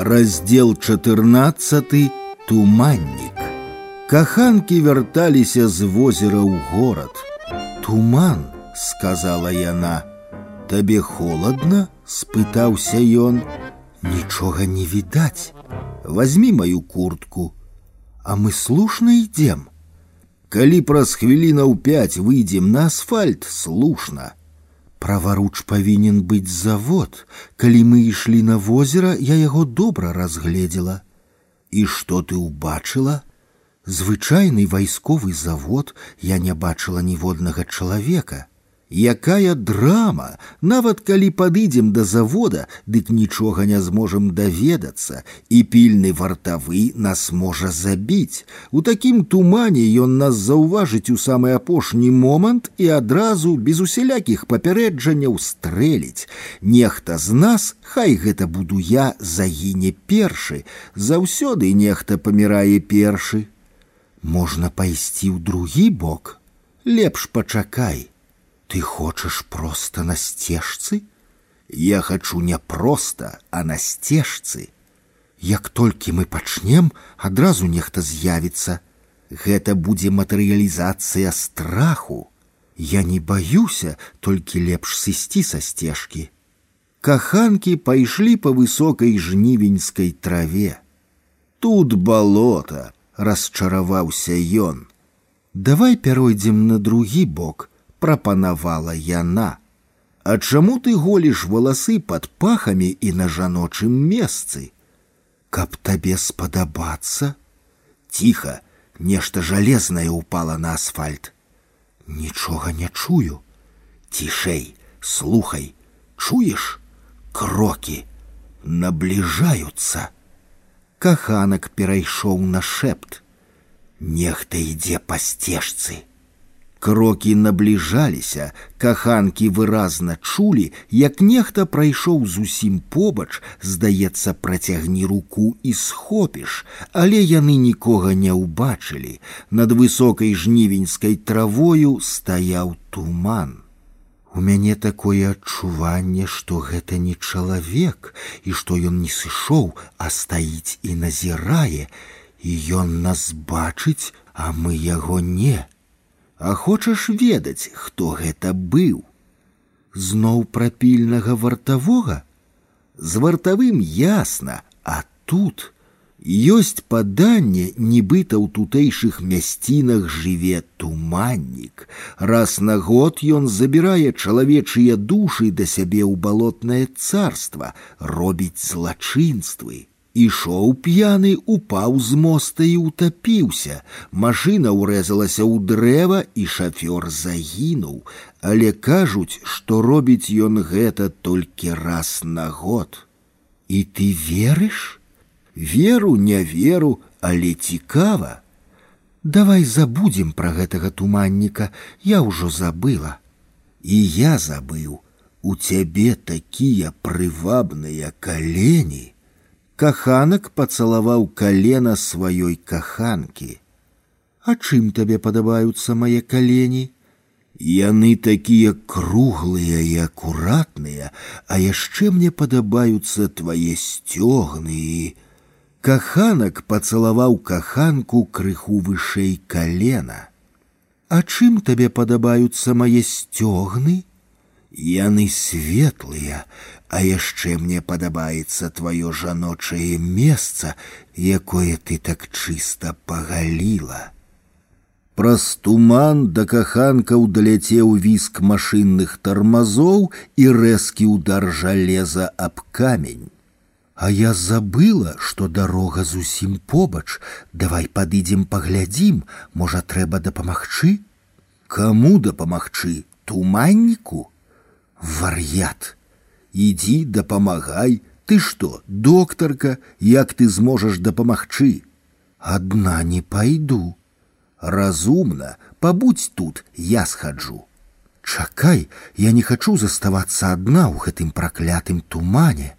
Раздел 14 туманнік. Каханкі вярталіся з возера ў горад. Туман, сказала яна. Табе холодна? спытаўся ён. Нічога не відаць. Возьми мою куртку. А мы слушна ідзем. Калі праз хвілінаў пяць выйдзем на асфальт, слушна. Праваруч павінен быць завод. Калі мы ішлі на возера, я яго добра разгледзела. І што ты ўбачыла? Звычайны вайсковы завод я не бачыла ніводнага чалавека. Якая драма, нават калі падыдзем да завода, дык нічога не зможам даведацца, і пільны вартавы нас можа забіць. У такім тумане ён нас заўважыць у самы апошні момант і адразу без усялякіх папярэджанняў стрэліць. Нехта з нас, хай гэта буду я, загіне першы, заўсёды нехта памірае першы. Можна пайсці ў другі бок, лепш пачакай. Ты хочешь просто на стежцы? Я хочу не просто, а на стежцы. Як толькі мы пачнем, адразу нехта з'явіцца. Гэта будзе матэрыялізацыя страху. Я не баюся, толькі лепш сысці са сцежкі. Каханкі пайшлі па высокай жнівеньскай траве. Тут балота, расчараваўся ён. Давай пяройдзем на другі бок, прапанавала яна. А чаму ты голіш валасы пад пахамі і на жаночым месцы? Каб табе спадабацца? Ціха, нешта жалезнае упала на асфальт. Нічога не чую. Цішэй, слухай, чуеш? Крокі набліжаюцца. Каханак перайшоў на шэпт. Нехта ідзе па сцежцы. Крокі набліжаліся, каханкі выразна чулі, як нехта прайшоў зусім побач, здаецца, працягні руку і схопіш, але яны нікога не ўбачылі. Над высокай жнівеньскай травою стаяў туман. У мяне такое адчуванне, што гэта не чалавек і што ён не сышоў, а стаіць і назірае, і ён нас бачыць, а мы яго не. А хочаш ведаць, хто гэта быў? Зноў пра пільнага вартавога? З вартавым ясна, а тут ёсць паданне, нібыта ў тутэйшых мясцінах жыве туманнік. Раз на год ён забірае чалавечыя душы да сябе ў балотнае царства, робіць злачынствы. Ішоў п'яны, упаў з моста і утапіўся. Машына ўрэзалася ў дрэва і шафёр загінуў, але кажуць, што робіць ён гэта толькі раз на год. І ты верыш? Веру, не веру, але цікава. Давай забудзем пра гэтага туманніка, я ўжо забыла. І я забыў, у цябе такія прывабныя калені каханак пацалаваў калена сваёй каханкі. А чым табе падабаюцца мае калені? Яны такія круглыя і акуратныя, а яшчэ мне падабаюцца твае сцёгны і... Каханак пацалаваў каханку крыху вышэй калена. А чым табе падабаюцца мае сцёгны? Яны светлыя, а яшчэ мне падабаецца тваё жаночае месца, якое ты так чыста пагаліла. Праз туман да каханкаў даляцеў віск машынных тармазоў і рэзкі ўдар жалеза аб камень. А я забыла, што дарога зусім побач, давай падыдзем паглядзім, можа трэба дапамагчы? Каму дапамагчы туманніку? Вар'ят! ідзі дапамагай Ты што, доктарка, як ты зможаш дапамагчы? Адна не пайду. Разумна, пабудзь тут, я схаджу. Чакай, я не хачу заставацца адна ў гэтым праклятым тумане.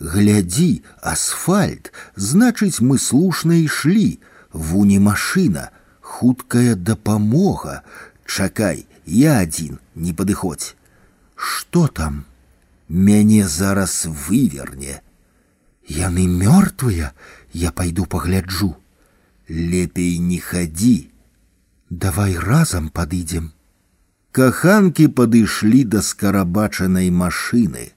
Глядзі, асфальт, значыць, мы слушна ішлі, вуні машына, хуткая дапамога. Чакай, я адзін, не падыходзь. Што там? Мяне зараз выверне. Яны мёртвыя, я пайду пагляджу. Лепей не хадзі. Давай разам падыдзем. Каханкі падышлі да скарабачанай машыны.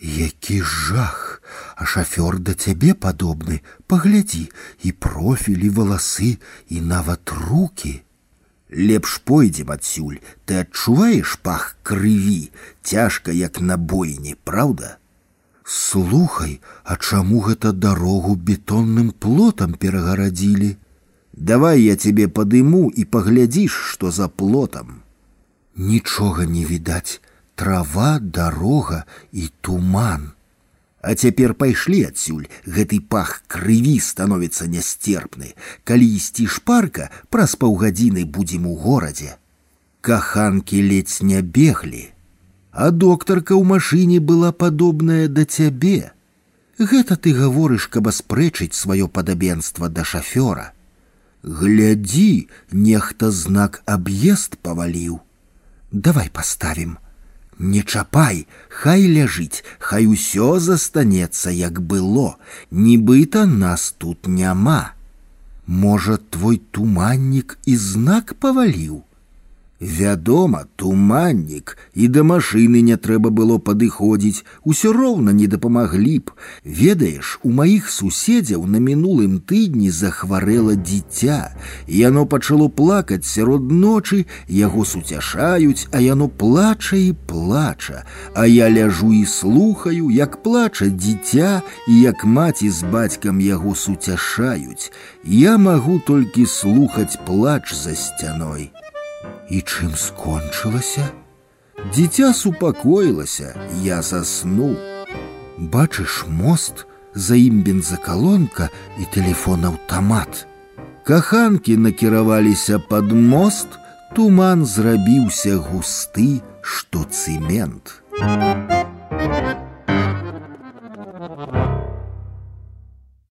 Які жах, а шафёр да цябе падобны, паглядзі і профілі валасы і нават руки. Лепш пойдзем адсюль, ты адчуваеш пах крыві, цяжка як на бойне, праўда? Слухай, а чаму гэта дарогу бетонным плотам перагарадзілі? Давай я тебе падыму і паглядзіш, што за плотам. Нічога не відаць, трава, дарога і туман. А цяпер пайшлі адсюль гэты пах крыві становіцца нястерпны. Калі ісці шпарка, праз паўгадзіны будзем у горадзе. Каханкі ледзь не беглі. А доктарка ў машыне была падобная да цябе. Гэта ты гаворыш, каб аспрэчыць сваё падабенства да шафёра. Глядзі, нехта знак аб'езд паваліў. Давай паставім. Не чапай, хай ляжыць, хай усё застанецца, як было, нібыта нас тут няма. Можа, твой туманнік і знак паваліў. Вядома, туманнік і да машыны не трэба было падыходзіць, усё роўна не дапамаглі б. Ведаеш, у маіх суседзяў на мінулым тыдні захварэла дзіця. Яно пачало плакаць сярод ночы, яго суцяшаюць, а яно плача і плача. А я ляжу і слухаю, як плача дзіця і як маці з бацькам яго суцяшаюць. Я магу толькі слухаць плач за сцяной. І чым скончылася? Дзіця супакоілася, я заснуў. Бачыш мост, за ім бензакалонка і тэлефон-аўтамат. Каханкі накіраваліся пад мост, туман зрабіўся густы, што цэмент.